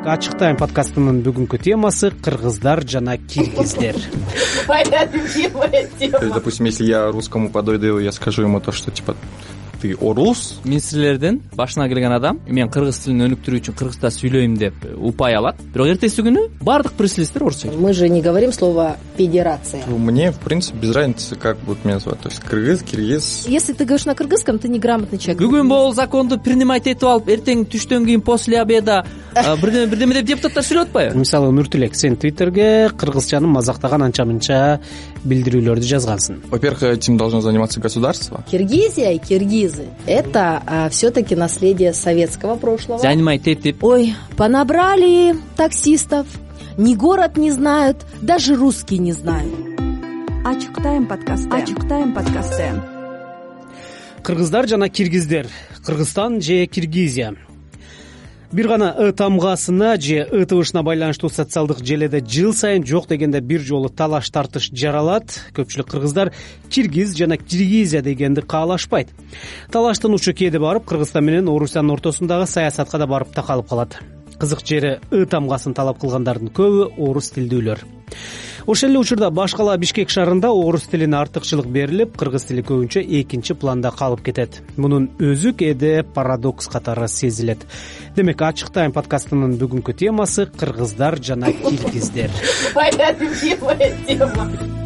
ачык тайм подкастынын бүгүнкү темасы кыргыздар жана киргиздер моя любимая тема. Допустим если я русскому подойду я скажу ему то что типа ты орус. Мен силерден башына келген адам мен кыргыз тилин өнүктүрүү үчүн кыргызча сүйлөйм деп упай алат. Бирок эртеси күнү баардык билесиздер орусча мы же не говорим слово федерация мне в принципе без разницы как будут меня звать. То есть кыргыз киргиз. Если ты говоришь на кыргызском ты неграмотный человек. Бүгүн могул законду принимать этип алып эртең түштөн кийин после обеда бирдеме бирдеме деп депутаттар сүйлөп атпайбы? Мисалы нуртилек сен твиттерге кыргызчаны мазактаган анча мынча билдирүүлөрдү жазгансың. Во первых этим должно заниматься государство. Киргизия и это все таки наследие советского прошлого. Занимать этип ой понабрали таксистов. Ни город не знают даже русский не знают. Ачык тайм подкасты. Ачык тайм подкасты. Кыргыздар жана киргиздер. Кыргызстан же киргизия бир гана ы тамгасына же ы табышына байланыштуу социалдык желеде жыл сайын жок дегенде бир жолу талаш тартыш жаралат. Көпчүлүк кыргыздар киргиз жана киргизия дегенди каалашпайт. Талаштын учу кээде барып кыргызстан менен орусиянын ортосундагы саясатка да барып такалып калат. Кызык жери ы тамгасын талап кылгандардын көбү орус тилдүүлөр ошол эле учурда башкала бишкек шаарында орус тилине артыкчылык берилип кыргыз тили көбүнчө экинчи планда калып кетет. Мунун өзү кээде парадокс катары сезилет. Демек ачык тайм подкастынын бүгүнкү темасы кыргыздар жана киргиздер. Моя любимая тема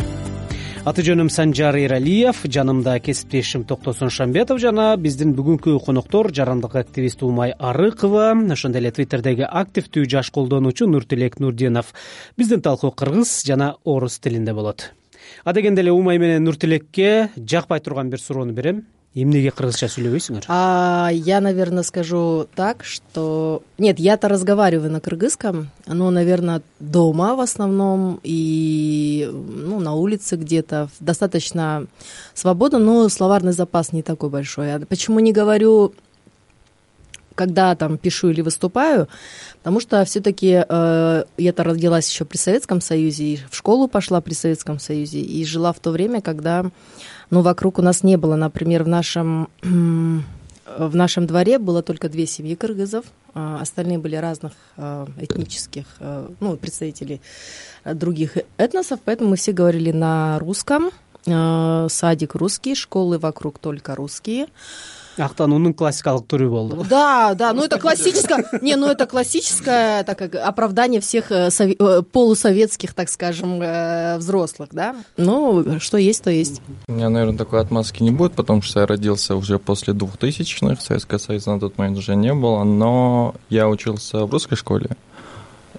аты жөнүм санжар эралиев жанымда кесиптешим токтосун шамбетов жана биздин бүгүнкү коноктор жарандык активист умай арыкова. Ошондой эле твиттердеги активдүү жаш колдонуучу нуртилек нурдинов биздин талкуу кыргыз жана орус тилинде болот. Адегенде эле умай менен нуртилекке жакпай турган бир суроону берем эмнеге кыргызча сүйлөбөйсүңөр я наверное скажу так что нет я то разговариваю на кыргызском но наверное дома в основном и ну на улице где то достаточно свободно но словарный запас не такой большой. Почему не говорю когда там пишу или выступаю? Потому что все таки э, я то родилась еще при советском союзе и в школу пошла при советском союзе и жила в то время когда ну вокруг у нас не было например в нашем в нашем дворе было только две семьи кыргызов остальные были разных этнических ну представителей других этносов поэтому мы все говорили на русском садик русский школы вокруг только русские. Актануунун классикалык түрү болду да да ну это классическое не ну это классическое так как оправдание всех э, э, полусоветских так скажем э, взрослых да. Ну что есть то есть. У меня наверное такой отмазки не будет потому что я родился уже после двухтысячных советского союза на тот момент уже не было но я учился в русской школе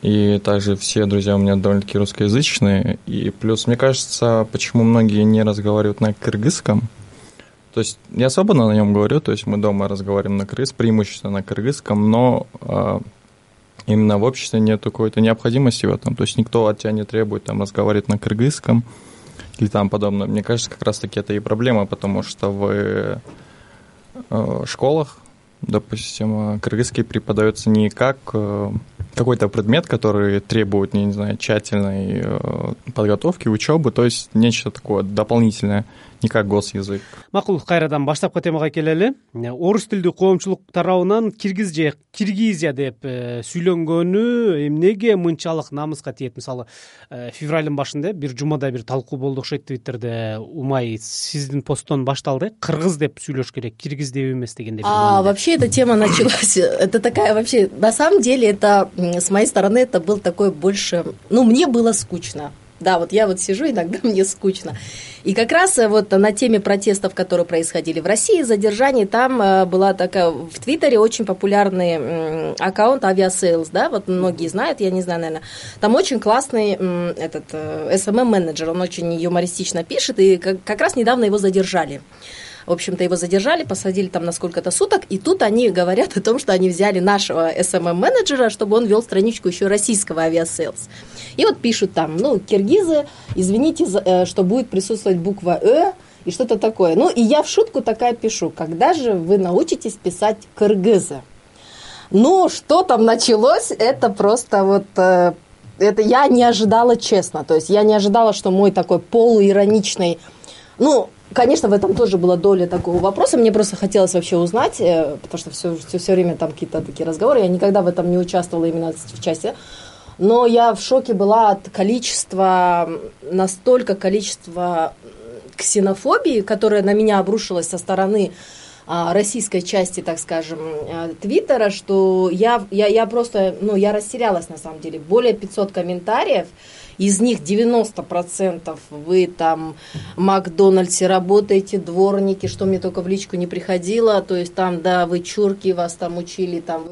и также все друзья у меня довольно таки русскоязычные. И плюс мне кажется почему многие не разговаривают на кыргызском. То есть я свободно на нем говорю то есть мы дома разговариваем на кыргыз преимущественно на кыргызском но э, именно в обществе нет какой-то необходимости в этом. То есть никто от тебя не требует там разговаривать на кыргызском или там подобное. Мне кажется как раз таки это и проблема потому что в э, школах допустим кыргызский преподается не как э, какой то предмет который требует не знаю тщательной э, подготовки учебы то есть нечто такое дополнительное не как гос язык макул кайрадан баштапкы темага келели орус тилдүү коомчулук тарабынан киргиз же киргизия деп э, сүйлөнгөнү эмнеге мынчалык намыска тиет мисалы э, февралдын башында бир жумадай бир талкуу болду окшойт твиттерде. Умай сиздин посттон башталды кыргыз деп сүйлөш керек киргиз деп эмес дегендей вообще эта тема началась. Это такая вообще на самом деле это с моей стороны это был такой больше ну мне было скучно. Да вот я вот сижу иногда мне скучно. И как раз э, вот на теме протестов которые происходили в россии задержаний там э, была такая в твиттере очень популярный аккаунт авиасейлс да вот многие знают я не знаю наверное там очень классный этот смм э, менеджер он очень юмористично пишет и как раз недавно его задержали в общем-то его задержали посадили там на сколько то суток и тут они говорят о том что они взяли нашего смм менеджера чтобы он вел страничку еще российского авиасейлс. И вот пишут там ну киргизы извините э, что будет присутствовать буква э и что то такое ну и я в шутку такая пишу когда же вы научитесь писать кыргызы? Ну что там началось это просто вот э, это я не ожидала честно. То есть я не ожидала что мой такой полуироничный ну Конечно, в этом тоже была доля такого вопроса. Мне просто хотелось вообще узнать, э, потому что все, все, все время там какие-то такие разговоры. Я никогда в этом не участвовала именно в части. Но я в шоке была от количества, настолько количества ксенофобии, которая на меня обрушилась со стороны российской части, так скажем, э, Твиттера, что я, я, я просто, ну, я растерялась на самом деле. Более 500 комментариев, из них 90% вы там Макдональдсе работаете, дворники, что мне только в личку не приходило, то есть там, да, вы чурки, вас там учили, там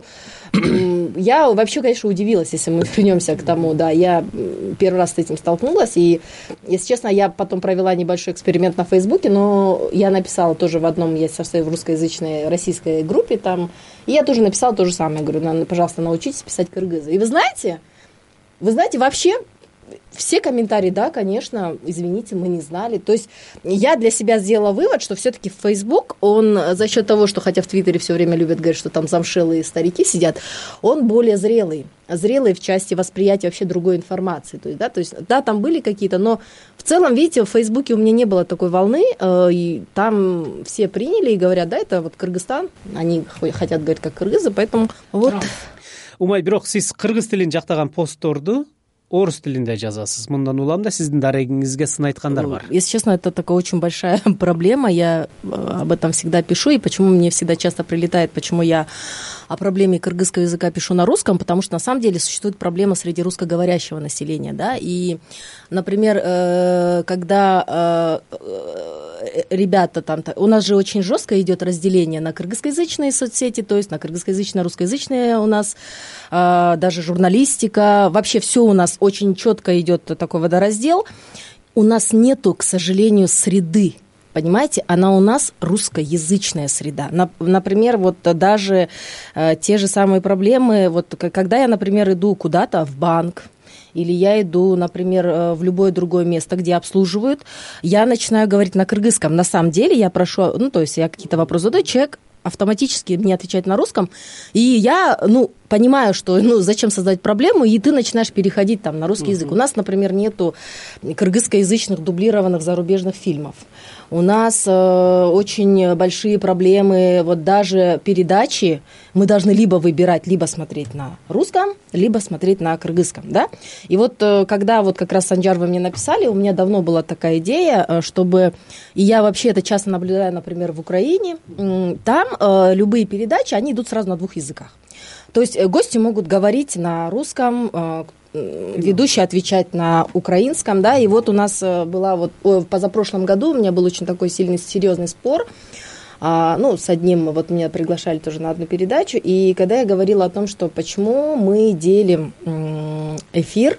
я вообще, конечно, удивилась, если мы вернемся к тому, да, я первый раз с этим столкнулась, и, если честно, я потом провела небольшой эксперимент на Фейсбуке, но я написала тоже в одном, я со своей русскоязычной российской группе там, и я тоже написала то же самое, говорю, пожалуйста, научитесь писать кыргызы. И вы знаете, вы знаете, вообще все комментарии, да, конечно, извините, мы не знали. То есть я для себя сделала вывод, что все-таки Facebook, он за счет того, что хотя в Твиттере все время любят говорить, что там замшелые старики сидят, он более зрелый зрелый в части восприятия вообще другой информации. То есть, да, то есть, да, там были какие-то, но в целом, видите, в Фейсбуке у меня не было такой волны, э, и там все приняли и говорят, да, это вот Кыргызстан, они хотят говорить как кыргызы, поэтому вот. умай бирок сиз кыргыз тилин жактаган постторду орус тилинде жазасыз. Мындан улам да сиздин дарегиңизге сын айткандар бар. если честно это такая очень большая проблема. Я э, об этом всегда пишу и почему мне всегда часто прилетает почему я о проблеме кыргызского языка пишу на русском потому что на самом деле существует проблема среди русскоговорящего населения да. И например э, когда э, ребята там у нас же очень жестко идет разделение на кыргызскоязычные соцсети то есть на кыргызскоязычно русскоязычные у нас даже журналистика. Вообще все у нас очень четко идет такой водораздел. У нас нету, к сожалению, среды понимаете, она у нас русскоязычная среда. Например, вот даже э, те же самые проблемы, вот когда я, например, иду куда-то в банк, или я иду, например, э, в любое другое место, где обслуживают, я начинаю говорить на кыргызском. На самом деле я прошу, ну, то есть я какие-то вопросы задаю, человек автоматически мне отвечает на русском, и я, ну, понимаю, что, ну, зачем создать проблему, и ты начинаешь переходить там на русский язык. У нас, например, нету кыргызскоязычных дублированных зарубежных фильмов. У нас э, очень большие проблемы, вот даже передачи мы должны либо выбирать, либо смотреть на русском, либо смотреть на кыргызском, да. И вот э, когда вот как раз Санджар вы мне написали, у меня давно была такая идея, э, чтобы, и я вообще это часто наблюдаю, например, в Украине, там э, любые передачи, они идут сразу на двух языках. То есть э, гости могут говорить на русском, э, ведущий отвечать на украинском, да, и вот у нас э, была вот в позапрошлом году у меня был очень такой сильный серьезный спор, а, ну, с одним, вот меня приглашали тоже на одну передачу, и когда я говорила о том, что почему мы делим эфир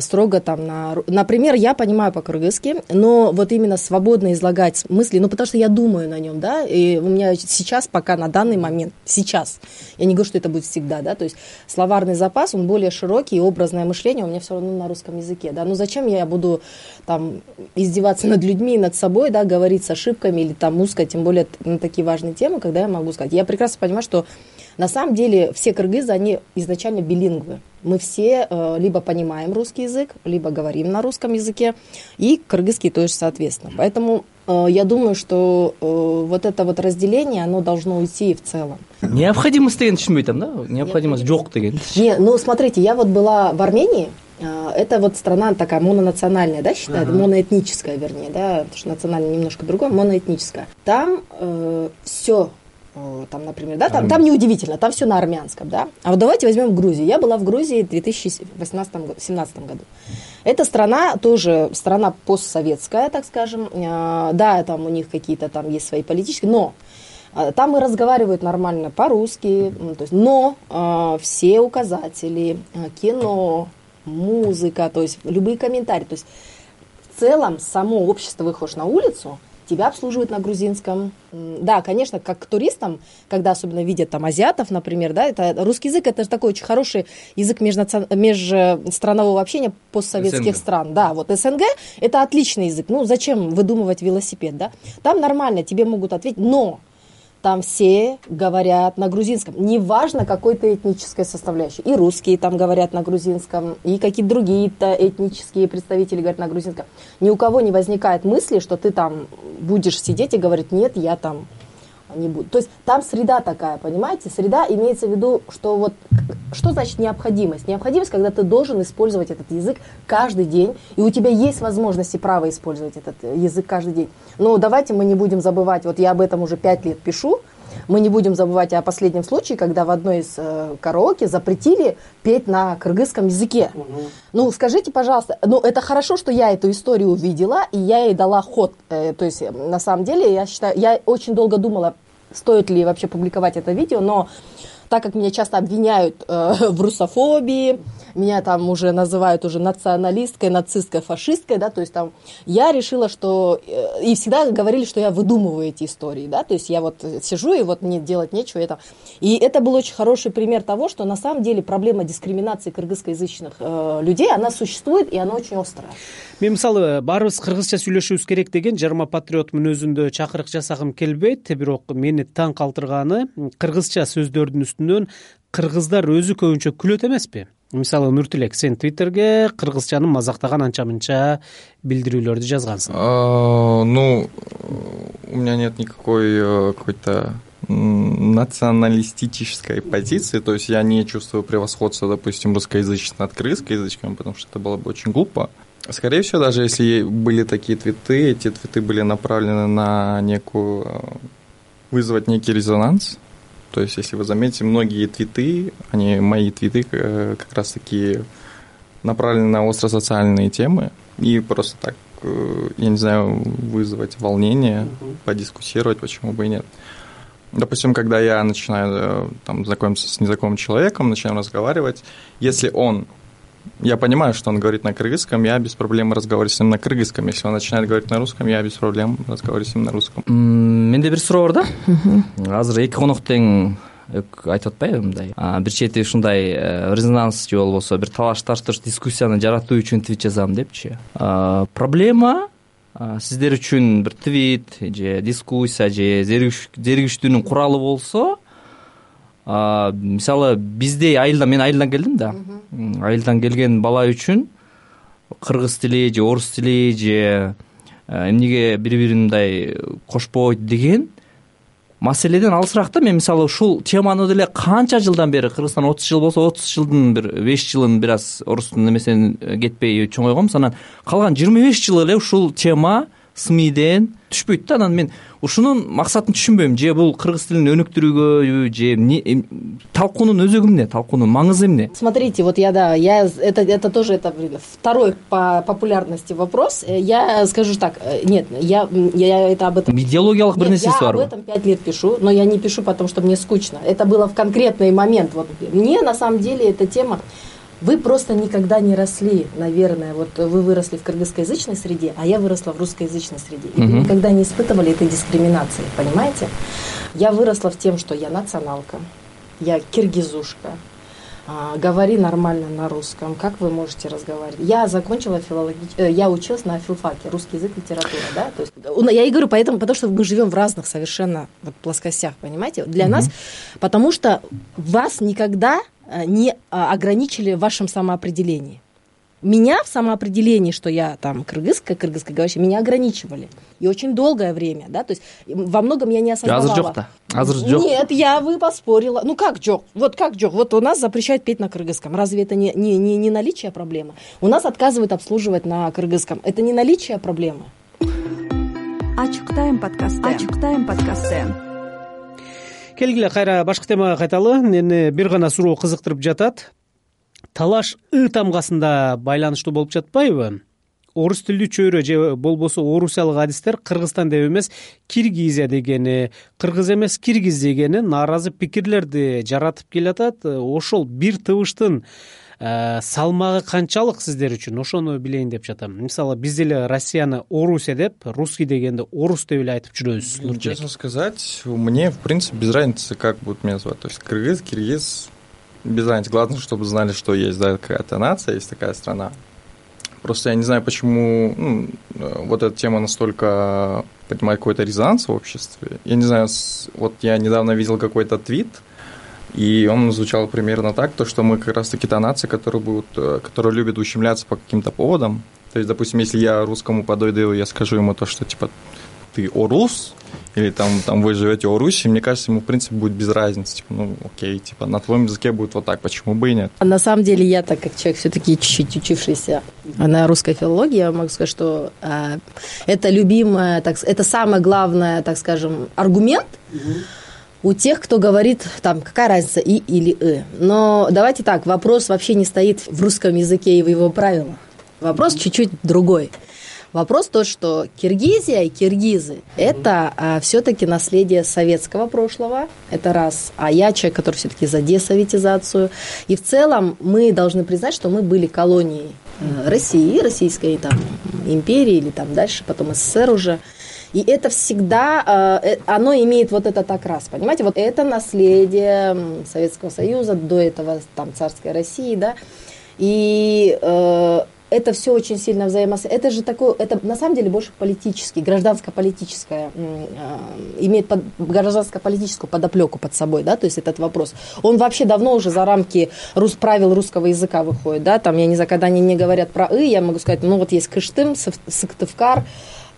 строго там на... Например, я понимаю по-кыргызски, но вот именно свободно излагать мысли, ну, потому что я думаю на нем, да, и у меня сейчас пока на данный момент, сейчас, я не говорю, что это будет всегда, да, то есть словарный запас, он более широкий, и образное мышление у меня все равно на русском языке, да, ну, зачем я буду там издеваться над людьми, над собой, да, говорить с ошибками или там узко, тем более на такие важные темы, когда я могу сказать. Я прекрасно понимаю, что на самом деле все кыргызы, они изначально билингвы. Мы все э, либо понимаем русский язык, либо говорим на русском языке, и кыргызский тоже соответственно. Поэтому э, я думаю, что э, вот это вот разделение, оно должно уйти в целом. Необходимость деген түшүнбөй атам да необходимость жок деген не ну смотрите я вот была в армении это вот страна такая мононациональная, да, считают, ага. моноэтническая, вернее, да, потому что национальная немножко другое, моноэтническая. Там э, все там, например, да, там, там неудивительно, там все на армянском, да. А вот давайте возьмем Грузию. Я была в Грузии в 2018-2017 году. Эта страна тоже страна постсоветская, так скажем. Э, да, там у них какие-то там есть свои политические, но э, там и разговаривают нормально по-русски, то есть, но э, все указатели, кино, музыка, то есть любые комментарии, то есть в целом само общество выходишь на улицу, тебя обслуживают на грузинском. Да, конечно, как к туристам, когда особенно видят там азиатов, например, да, это русский язык, это же такой очень хороший язык межнацион... межстранового общения постсоветских СНГ. стран. Да, вот СНГ это отличный язык. Ну, зачем выдумывать велосипед, да? Там нормально, тебе могут ответить, но там все говорят на грузинском. Неважно какой-то этнической составляющей. И русские там говорят на грузинском, и какие-то другие-то этнические представители говорят на грузинском. Ни у кого не возникает мысли, что ты там будешь сидеть и говорить, нет, я там не буду. То есть там среда такая, понимаете? Среда имеется в виду, что вот что значит необходимость? Необходимость, когда ты должен использовать этот язык каждый день, и у тебя есть возможность и право использовать этот язык каждый день. Но давайте мы не будем забывать, вот я об этом уже пять лет пишу, мы не будем забывать о последнем случае, когда в одной из э, караоке запретили петь на кыргызском языке. Угу. Ну, скажите, пожалуйста, ну, это хорошо, что я эту историю увидела, и я ей дала ход. Э, то есть, на самом деле, я считаю, я очень долго думала, стоит ли вообще публиковать это видео, но так как меня часто обвиняют э, в русофобии, меня там уже называют уже националисткой, нацисткой, фашисткой, да, то есть там я решила, что э, и всегда говорили, что я выдумываю эти истории, да, то есть я вот сижу и вот мне делать нечего, это и это был очень хороший пример того, что на самом деле проблема дискриминации кыргызскоязычных э, людей, она существует и она очень острая. мен мисалы баарыбыз кыргызча сүйлөшүбүз керек деген жарма патриот мүнөзүндө чакырык жасагым келбейт бирок мени таң калтырганы кыргызча сөздөрдүн үстүнөн кыргыздар өзү көбүнчө күлөт эмеспи. Мисалы нуртилек сен твиттерге кыргызчаны мазактаган анча мынча билдирүүлөрдү жазгансың. Ну у меня нет никакой э, какой то националистической позиции, то есть я не чувствую превосходства, допустим, русскоязычных над кыргызскоязычным, потому что это было бы очень глупо. Скорее всего, даже если были такие твиты, эти твиты были направлены на некую э, вызвать некий резонанс, то есть, если вы заметите, многие твиты, они, мои твиты э, как раз таки направлены на остросоциальные темы и просто так, э, я не знаю, вызвать волнение, подискуссировать, почему бы и нет. Допустим, когда я начинаю э, там, знакомиться с незнакомым человеком, начинаем разговаривать, если он я понимаю, что он говорит на кыргызском, я без проблем разговариваю с ним на кыргызском. Если он начинает говорить на русском, я без проблем разговариваю с ним на русском. менде бир суроо бар да азыр эки конок тең айтып атпайбы мындай бир чети ушундай э, резонанс же болбосо бир талаш тартыш дискуссияны жаратуу үчүн твит жазам депчи проблема сиздер үчүн бир твит же дискуссия же зеригиштүүнүн куралы болсо мисалы биздей айылдан мен айылдан келдим да. Айылдан келген бала үчүн кыргыз тили же орус тили же эмнеге бири бирин мындай кошпойт деген маселеден алысыраак да. Мен мисалы ушул теманы деле канча жылдан бери кыргызстан отуз жыл болсо отуз жылдын бир беш жылын бир аз орустун немесен кетпей чоңойгом. Анан калган жыйырма беш жыл эле ушул тема смиден түшпөйт да. Анан мен ушунун максатын түшүнбөйм. Же бул кыргыз тилин өнүктүрүүгөбү же эмне талкуунун өзөгү эмне? Талкуунун маңызы эмне? Смотрите вот я да я это это тоже это второй по популярности вопрос. Э, я скажу так э, нет я я это об этом идеологиялык бир нерсеси барбы я об этом пять лет пишу но я не пишу потому что мне скучно. Это было в конкретный момент. Вот мне на самом деле эта тема вы просто никогда не росли наверное вот вы выросли в кыргызскоязычной среде а я выросла в русскоязычной среде. И вы никогда не испытывали этой дискриминации понимаете? Я выросла в тем что я националка я киргизушка а, говори нормально на русском как вы можете разговаривать? Я закончила филологи э, я училась на филфаке русский язык литература да то есть я и говорю поэтому потому что мы живем в разных совершенно вот плоскостях понимаете? Для нас потому что вас никогда Э, не а, ограничили в вашем самоопределении. Меня в самоопределении что я там кыргызская кыргызскоговорящая меня ограничивали. И очень долгое время да то есть во многом я не осознавала. Азыр жок да азыр жок? Нет я вы поспорила. Ну как жок? Вот как жок? Вот у нас запрещают петь на кыргызском. Разве это не не не не наличие проблемы? У нас отказывают обслуживать на кыргызском. Это не наличие проблемы? Ачык тайм подкасты ачык тайм подкасты келгиле кайра башка темага кайталы. Мени бир гана суроо кызыктырып жатат. Талаш ы тамгасында байланыштуу болуп жатпайбы? Орус тилдүү чөйрө же болбосо орусиялык адистер кыргызстан деп эмес киргизия дегени кыргыз эмес киргиз дегени нааразы пикирлерди жаратып келатат. Ошол бир табыштын Э, салмагы канчалык сиздер үчүн? Ошону билейин деп жатам. Мисалы биз деле россияны орусия деп русский дегенди орус деп эле айтып жүрөбүз честно сказать мне в принципе без разницы как будут меня звать. То есть кыргыз киргиз без разницы. Главное чтобы знали что есть да какая то нация есть такая страна. Просто я не знаю почему ну, вот эта тема настолько поднимает какой-то резонанс в обществе. Я не знаю, вот я недавно видел какой-то твит, и он звучал примерно так, то, что мы как раз-таки та нация, которая, будут, э, которая любит ущемляться по каким-то поводам. То есть, допустим, если я русскому подойду, я скажу ему то, что, типа, ты орус, или там, там вы живете в Руси, мне кажется, ему, в принципе, будет без разницы. Типа, ну, окей, типа, на твоем языке будет вот так, почему бы и нет? А на самом деле, я, так как человек все-таки чуть-чуть учившийся на русской филологии, я могу сказать, что э, это любимое, так, это самое главное, так скажем, аргумент, у тех, кто говорит, там, какая разница, и или э. Но давайте так, вопрос вообще не стоит в русском языке и в его правилах. Вопрос чуть-чуть другой. Вопрос тот, что Киргизия и киргизы – это а, все-таки наследие советского прошлого, это раз. А я человек, который все-таки за десоветизацию. И в целом мы должны признать, что мы были колонией э, России, Российской там, империи или там дальше, потом СССР уже. И это всегда, э, э, оно имеет вот этот окрас, понимаете? Вот это наследие Советского Союза, до этого там царской России, да. И э, это все очень сильно взаимосвязано. Это же такое, это на самом деле больше политический, гражданско-политическое, э, имеет под, гражданско-политическую подоплеку под собой, да, то есть этот вопрос. Он вообще давно уже за рамки рус, правил русского языка выходит, да, там, я не знаю, когда они мне говорят про «ы», я могу сказать, ну вот есть Кыштым, Сыктывкар,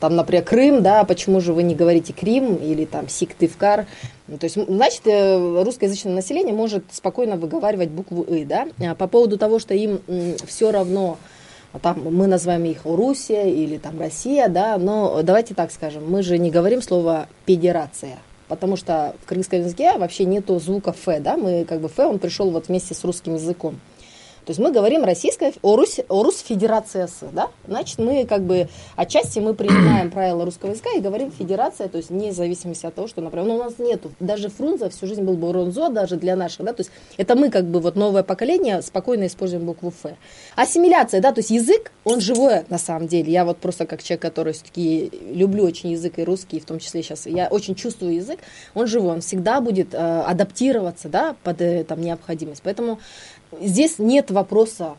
там, например, Крым, да, почему же вы не говорите Крим или там Сиктывкар, то есть, значит, э, русскоязычное население может спокойно выговаривать букву «ы», да, по поводу того, что им все равно, там мы называем их Руссия или там Россия, да, но давайте так скажем, мы же не говорим слово «федерация», потому что в кыргызском языке вообще нету звука «ф», да, мы как бы «ф», он пришел вот вместе с русским языком. То есть мы говорим российская, о, Русь, о Русь Федерация С, да? Значит, мы как бы отчасти мы принимаем правила русского языка и говорим федерация, то есть вне зависимости от того, что, например, ну, у нас нету, даже Фрунзе всю жизнь был Боронзо, даже для наших, да, то есть это мы как бы вот новое поколение спокойно используем букву Ф. Ассимиляция, да, то есть язык, он живой на самом деле. Я вот просто как человек, который все-таки люблю очень язык и русский, в том числе сейчас, я очень чувствую язык, он живой, он всегда будет э, адаптироваться, да, под э, там необходимость. Поэтому здесь нет вопроса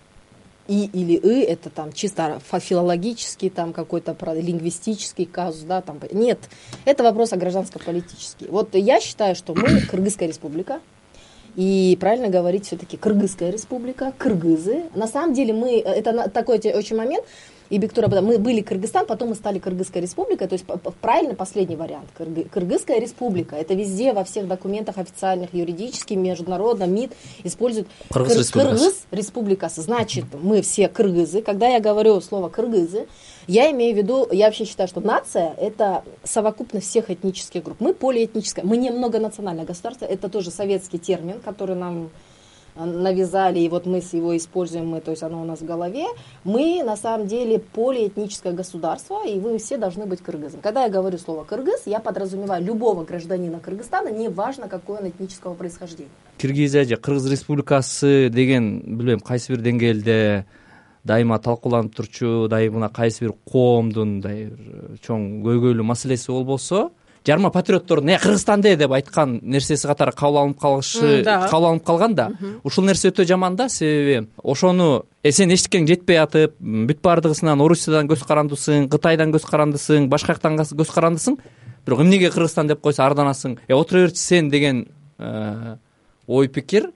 и или и, это там чисто филологический, там какой-то лингвистический казус, да, там, нет, это вопрос о гражданско-политический. Вот я считаю, что мы, Кыргызская республика, и правильно говорить все-таки Кыргызская республика, кыргызы. На самом деле мы, это такой очень момент, и Бектура, мы были Кыргызстан, потом мы стали Кыргызской республикой, то есть правильно последний вариант. Кыргызская республика, это везде во всех документах официальных, юридических, международном, МИД используют Кыргыз, Кыр, Кыргыз республика. Значит, мы все кыргызы. Когда я говорю слово кыргызы, я имею в виду, я вообще считаю, что нация – это совокупность всех этнических групп. Мы полиэтническое, мы не многонациональное государство, это тоже советский термин, который нам навязали, и вот мы его используем, мы, то есть оно у нас в голове, мы на самом деле полиэтническое государство, и вы все должны быть кыргызом. Когда я говорю слово кыргыз, я подразумеваю любого гражданина Кыргызстана, неважно какой он этнического происхождения. киргизия же кыргыз республикасы деген билбейм кайсы бир деңгээлде дайыма талкууланып турчу дайыма кайсы бир коомдун мындай бир чоң көйгөйлүү маселеси болбосо жарма патриоттордун э кыргызстанде деп айткан нерсеси катары кабыл алынып калышы кабыл алынып калган да. Ушул нерсе өтө жаман да. Себеби ошону э сен эчтекең жетпей атып бүт баардыгысынан орусиядан көз карандысың кытайдан көз карандысың башка жактан көз карандысың. Бирок эмнеге кыргызстан деп койсо арданасың э отура берчи сен деген э, ой пикир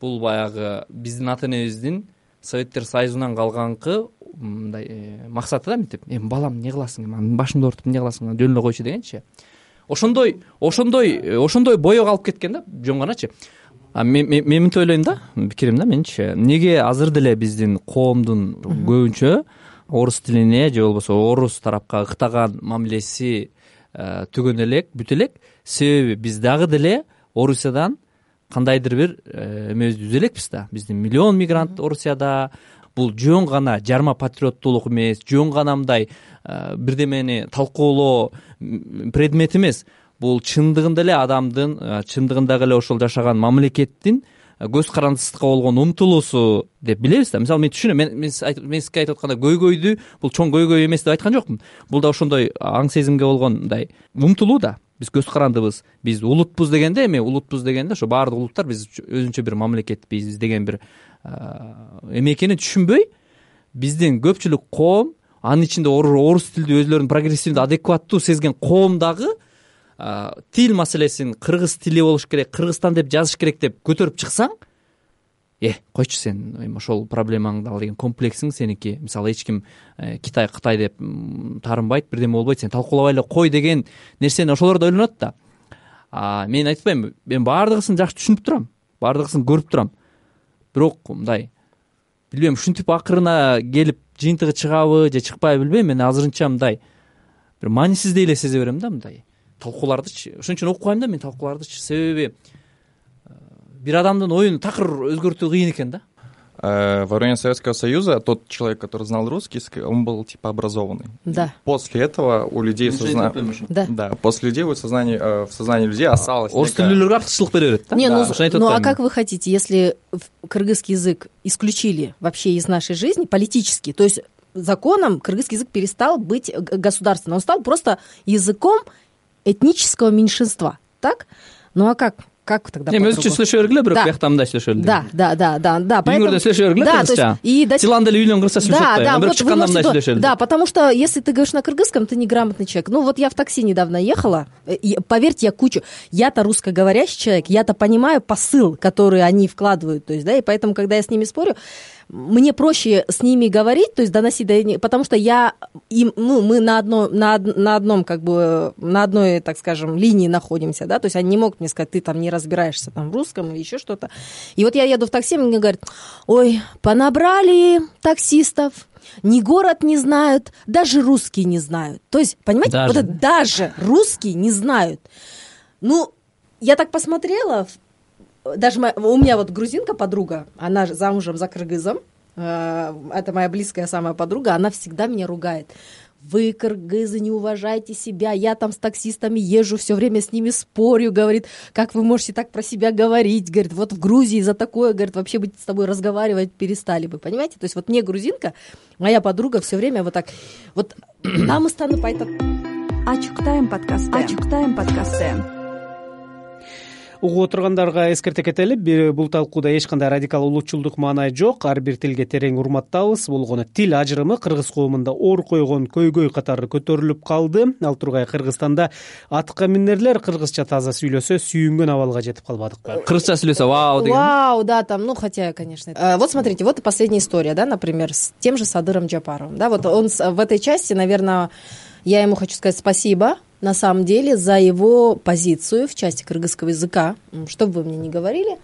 бул баягы биздин ата энебиздин советтер союзунан калганкы мындай э, максаты да мынтип эми балам эмне кыласың? Эми анан башыңды оорутуп эмне кыласың? Жөн эле койчу дегенчи. Ошондой ошондой э, ошондой боек алып кеткен да жөн ганачы. Мен мынтип ойлойм да пикирим да менинчи эмнеге азыр деле биздин коомдун көбүнчө орус тилине же болбосо орус тарапка ыктаган мамилеси э, түгөнө элек бүтө элек. Себеби биз дагы деле орусиядан кандайдыр бир эмебизди үзө элекпиз да. Биздин миллион мигрант орусияда. Бул жөн гана жарма патриоттуулук эмес жөн гана мындай э, бирдемени талкуулоо предмет эмес. Бул чындыгында эле адамдын э, чындыгындагы эле ошол жашаган мамлекеттин э, көз карандысызга болгон умтулуусу деп билебиз да. Мисалы мен түшүнөм мен сизге айтып аткандай көйгөйдү бул чоң көйгөй эмес деп айткан жокмун. Бул да ошондой аң сезимге болгон мындай умтулуу да биз көз карандыбыз. Биз улутпуз дегенде эми улутпуз дегенде ошо баардык улуттар биз өзүнчө бир мамлекетпиз деген бир эме экенин түшүнбөй биздин көпчүлүк коом анын ичинде орус тилдүү өзүлөрүн прогрессивдүү адекваттуу сезген коом дагы тил маселесин кыргыз тили болуш керек кыргызстан деп жазыш керек деп көтөрүп чыксаң э койчу сен эми ошол проблемаң ал деген комплексиң сеники. Мисалы эч ким э, китай кытай деп таарынбайт бирдеме болбойт сен талкуулабай эле кой деген нерсени ошолор да ойлонот да. Мен атпаймынбы мен баардыгысын жакшы түшүнүп турам баардыгысын көрүп турам. Бирок мындай билбейм ушинтип акырына келип жыйынтыгы чыгабы же чыкпайбы билбейм мен азырынча мындай бир маанисиздей эле сезе берем да мындай талкуулардычы ошон үчүн окубайм да мен талкуулардычы себеби бир адамдын оюн такыр өзгөртүү кыйын экен да Э, во время Советского Союза тот человек, который знал русский, он был типа образованный. Да. После этого у людей сознание... Да. Да, после людей в сознании, э, в сознании людей осталось орус тилдүүлөргө артыкчылык бере берет да Не, ну, а как вы хотите, если кыргызский язык исключили вообще из нашей жизни политически, то есть законом кыргызский язык перестал быть государственным, он стал просто языком этнического меньшинства, так? Ну а как? Как тогда эми по-другому? сүйлөшө бергиле бирок биякта мындай сүйлөшөлү Да, да, да, да, да. үйүңөрдө сүйлөшө бергиле то кыргызча и тиланда эле үйлөнгөн кыргызча сүйлөшүп Да, бирок чыкканда мындай можете- сүйлөшөлү Да, потому что если ты говоришь на кыргызском, ты неграмотный человек. Ну вот я в такси недавно ехала, э, поверьте, я кучу, я-то русскоговорящий человек, я-то понимаю посыл, который они вкладывают, то есть, да, и поэтому, когда я с ними спорю, мне проще с ними говорить, то есть доносить до них, потому что я им, ну, мы на одно, на, на одном, как бы, на одной, так скажем, линии находимся, да, то есть они не могут мне сказать, ты там не разбираешься там в русском или еще что-то. И вот я еду в такси, мне говорят, ой, понабрали таксистов, ни город не знают, даже русские не знают. То есть, понимаете, Даже, вот это даже русские не знают. Ну, я так посмотрела, даже моя- у меня вот грузинка подруга, она же замужем за кыргызом, это моя близкая самая подруга, она всегда меня ругает. Вы, кыргызы, не уважайте себя. Я там с таксистами езжу, все время с ними спорю, говорит, как вы можете так про себя говорить, говорит, вот в Грузии за такое, говорит, вообще бы с тобой разговаривать перестали бы, понимаете? То есть вот мне грузинка, моя подруга все время вот так, вот намыстаны айтат ачык тайм подкасты ачык тайм подкасты угуп отургандарга эскерте кетели бул талкууда эч кандай радикал улутчулдук маанай жок ар бир тилге терең урматтабыз болгону тил ажырымы кыргыз коомунда оор койгон көйгөй катары көтөрүлүп калды ал тургай кыргызстанда атка минерлер кыргызча таза сүйлөсө сүйүнгөн абалга жетип калбадыкпы кыргызча сүйлөсө вау деген Вау, да, там, ну, хотя, конечно. это- Вот смотрите, вот и последняя история, да, например, с тем же Садыром Джапаровым. Да, вот он в этой части, наверное, я ему хочу сказать спасибо, на самом деле, за его позицию в части кыргызского языка, что бы вы мне ни говорили,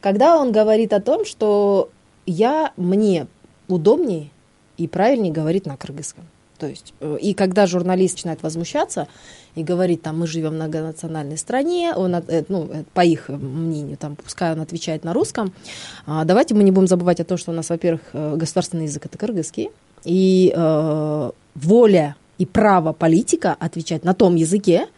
когда он говорит о том, что я, мне удобнее и правильнее говорить на кыргызском. То есть, э, и когда журналист начинает возмущаться и говорить, там, мы живем в многонациональной стране, он, э, ну, э, по их мнению, там, пускай он отвечает на русском, давайте мы не будем забывать о том, что у нас, во-первых, э, государственный язык это кыргызский, и э, воля и право политика отвечать на том языке,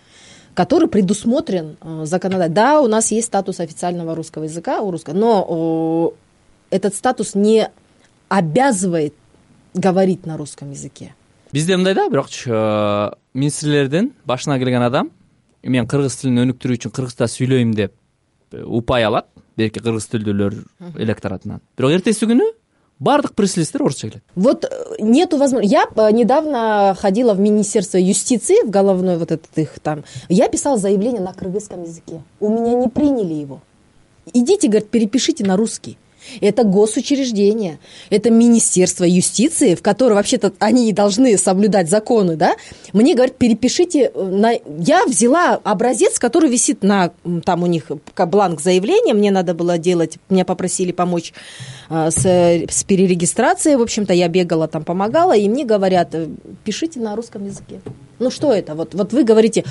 который предусмотрен э, законодательно. Да, у нас есть статус официального русского языка у русского, но э, этот статус не обязывает говорить на русском языке. бизде мындай да бирокчу э, министрлердин башына келген адам мен кыргыз тилин өнүктүрүү үчүн кыргызча сүйлөйм деп упай алат берки кыргыз тилдүүлөр электоратынан бирок эртеси күнү баардык пресс релиздер орусча келет Вот э, нету возможности. Я э, недавно ходила в Министерство юстиции, в головной вот этот их там. Я писала заявление на кыргызском языке. У меня не приняли его. Идите, говорит, перепишите на русский. Это госучреждение, это Министерство юстиции, в которое вообще-то они и должны соблюдать законы, да? Мне говорят, перепишите э, на... Я взяла образец, который висит на... Там у них бланк заявления, мне надо было делать, меня попросили помочь с, с перерегистрацией, в общем-то, я бегала там, помогала, и мне говорят, э, пишите на русском языке. Ну что это? Вот, вот вы говорите,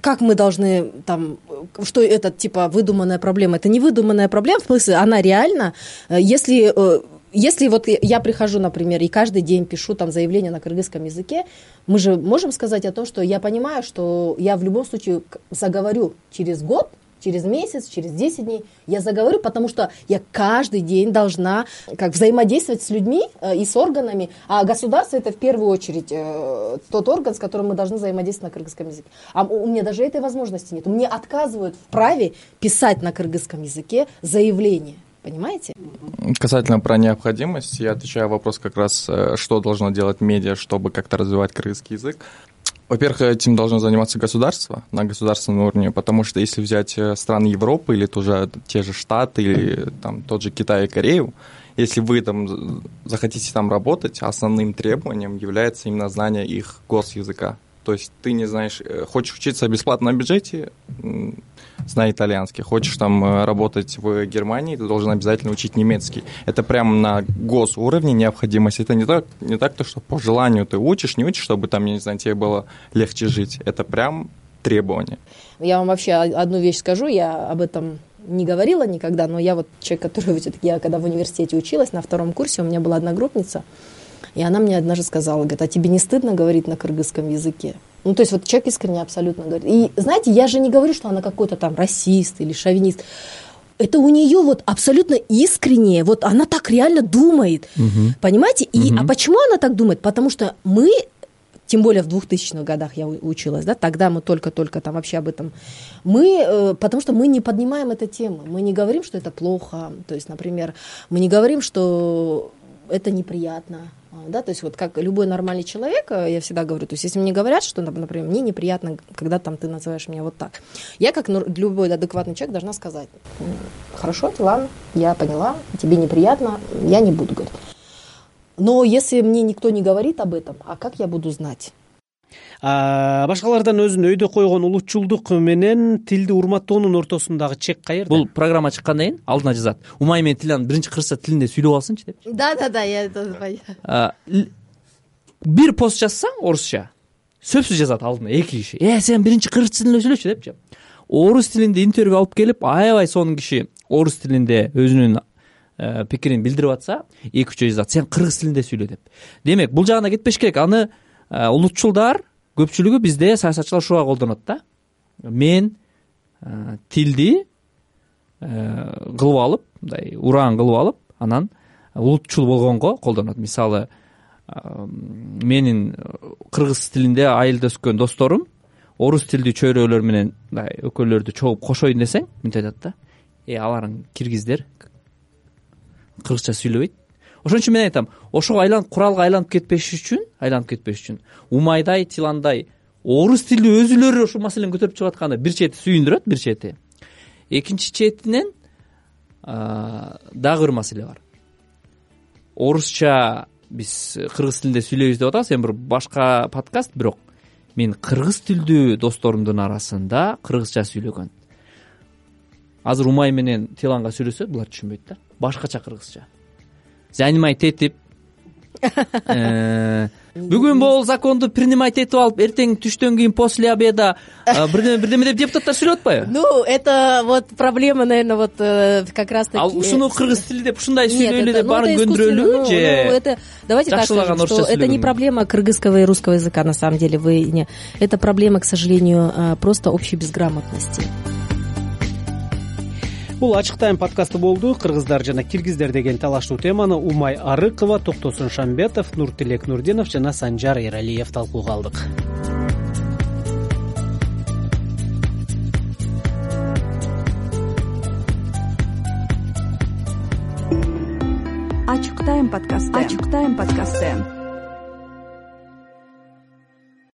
как мы должны там, что это типа выдуманная проблема? Это не выдуманная проблема, в смысле, она реально, э, если э, если вот я прихожу, например, и каждый день пишу там заявление на кыргызском языке, мы же можем сказать о том, что я понимаю, что я в любом случае заговорю через год, через месяц, через 10 дней, я заговорю, потому что я каждый день должна как взаимодействовать с людьми э, и с органами, а государство это в первую очередь э, тот орган, с которым мы должны взаимодействовать на кыргызском языке. А у меня даже этой возможности нет. Мне отказывают в праве писать на кыргызском языке заявление. Понимаете? Касательно про необходимость, я отвечаю вопрос как раз, э, что должно делать медиа, чтобы как-то развивать кыргызский язык. Во-первых, этим должно заниматься государство на государственном уровне, потому что если взять э, страны Европы или тоже те же Штаты или там тот же Китай и Корею, если вы там захотите там работать, основным требованием является именно знание их госязыка. То есть ты не знаешь, э, хочешь учиться бесплатно на бюджете, знай итальянский. Хочешь там э, работать в Германии, ты должен обязательно учить немецкий. Это прямо на госуровне необходимость. Это не так, не так то, что по желанию ты учишь, не учишь, чтобы там, я не знаю, тебе было легче жить. Это прям требование. Я вам вообще одну вещь скажу, я об этом не говорила никогда, но я вот человек, который я когда в университете училась, на втором курсе у меня была одногруппница, и она мне однажды сказала, говорит, а тебе не стыдно говорить на кыргызском языке? Ну, то есть вот человек искренне абсолютно говорит. И знаете, я же не говорю, что она какой-то там расист или шовинист. Это у нее вот абсолютно искреннее, вот она так реально думает, угу. понимаете? И угу. а почему она так думает? Потому что мы тем более в 2000-х годах я училась, да, тогда мы только-только там вообще об этом, мы, э, потому что мы не поднимаем эту тему, мы не говорим, что это плохо, то есть, например, мы не говорим, что это неприятно, да, то есть вот как любой нормальный человек, э, я всегда говорю, то есть если мне говорят, что, например, мне неприятно, когда там ты называешь меня вот так, я как любой адекватный человек должна сказать, хорошо, ладно, я поняла, тебе неприятно, я не буду говорить. Но если мне никто не говорит об этом, а как я буду знать? Башкалардан өзүн өйдө койгон улутчулдук менен тилди урматтоонун ортосундагы чек каерде бул программа чыккандан кийин алдына жазат. Умай менен тил биринчи кыргызча тилинде сүйлөп алсынчы деп. Да да да я это бир пост жазсаң орусча. Сөзсүз жазат алдына эки киши. Э сен биринчи кыргызча тилинде сүйлөчү депчи орус тилинде интервью алып келип аябай сонун киши орус тилинде өзүнүн э, пикирин билдирип атса эки үчөө жазат. Сен кыргыз тилинде сүйлө деп. Демек бул жагына кетпеш керек. Аны улутчулдар көпчүлүгү бизде саясатчылар ушуга колдонот да. Мен э, тилди э, кылып алып мындай ураан кылып алып анан улутчул болгонго колдонот. Мисалы э, менин кыргыз тилинде айылда өскөн досторум орус тилдүү чөйрөлөр менен мындай экөөлөрдү чогуп кошоюн десең мынтип айтат да. Э аларың киргиздер кыргызча сүйлөбөйт ошон үчүн мен айтам ошого айланып куралга айланып кетпеш үчүн айланып кетпеш үчүн умайдай тиландай орус тилдүү өзүлөрү ушул маселени көтөрүп чыгып атканы бир чети сүйүндүрөт бир чети. Экинчи четинен дагы бир маселе бар. Орусча биз кыргыз тилинде сүйлөйбүз деп атабыз эми бир башка подкаст бирок мен кыргыз тилдүү досторумдун арасында кыргызча сүйлөгөн. Азыр умай менен тиланга сүйлөсө булар түшүнбөйт да. Башкача кыргызча занимать этип э, бүгүн могул законду принимать этип алып эртең түштөн кийин после обеда бирдеме бирдеме деп депутаттар сүйлөп атпайбы? Ну это вот проблема наверное вот э, как раз таки ал ушуну кыргыз тили деп ушундай сүйлөйлү деп баарын көндүрөлүбү же? это давайте так скажем что это не проблема кыргызского и русского языка на самом деле вы не. Это проблема к сожалению э, просто общей безграмотности бул ачык тайм подкасты болду. Кыргыздар жана киргиздер деген талаштуу теманы умай арыкова токтосун шамбетов нуртилек нурдинов жана санжар эралиев талкууга алдык. Ачык тайм подкасты. Ачык тайм подкасты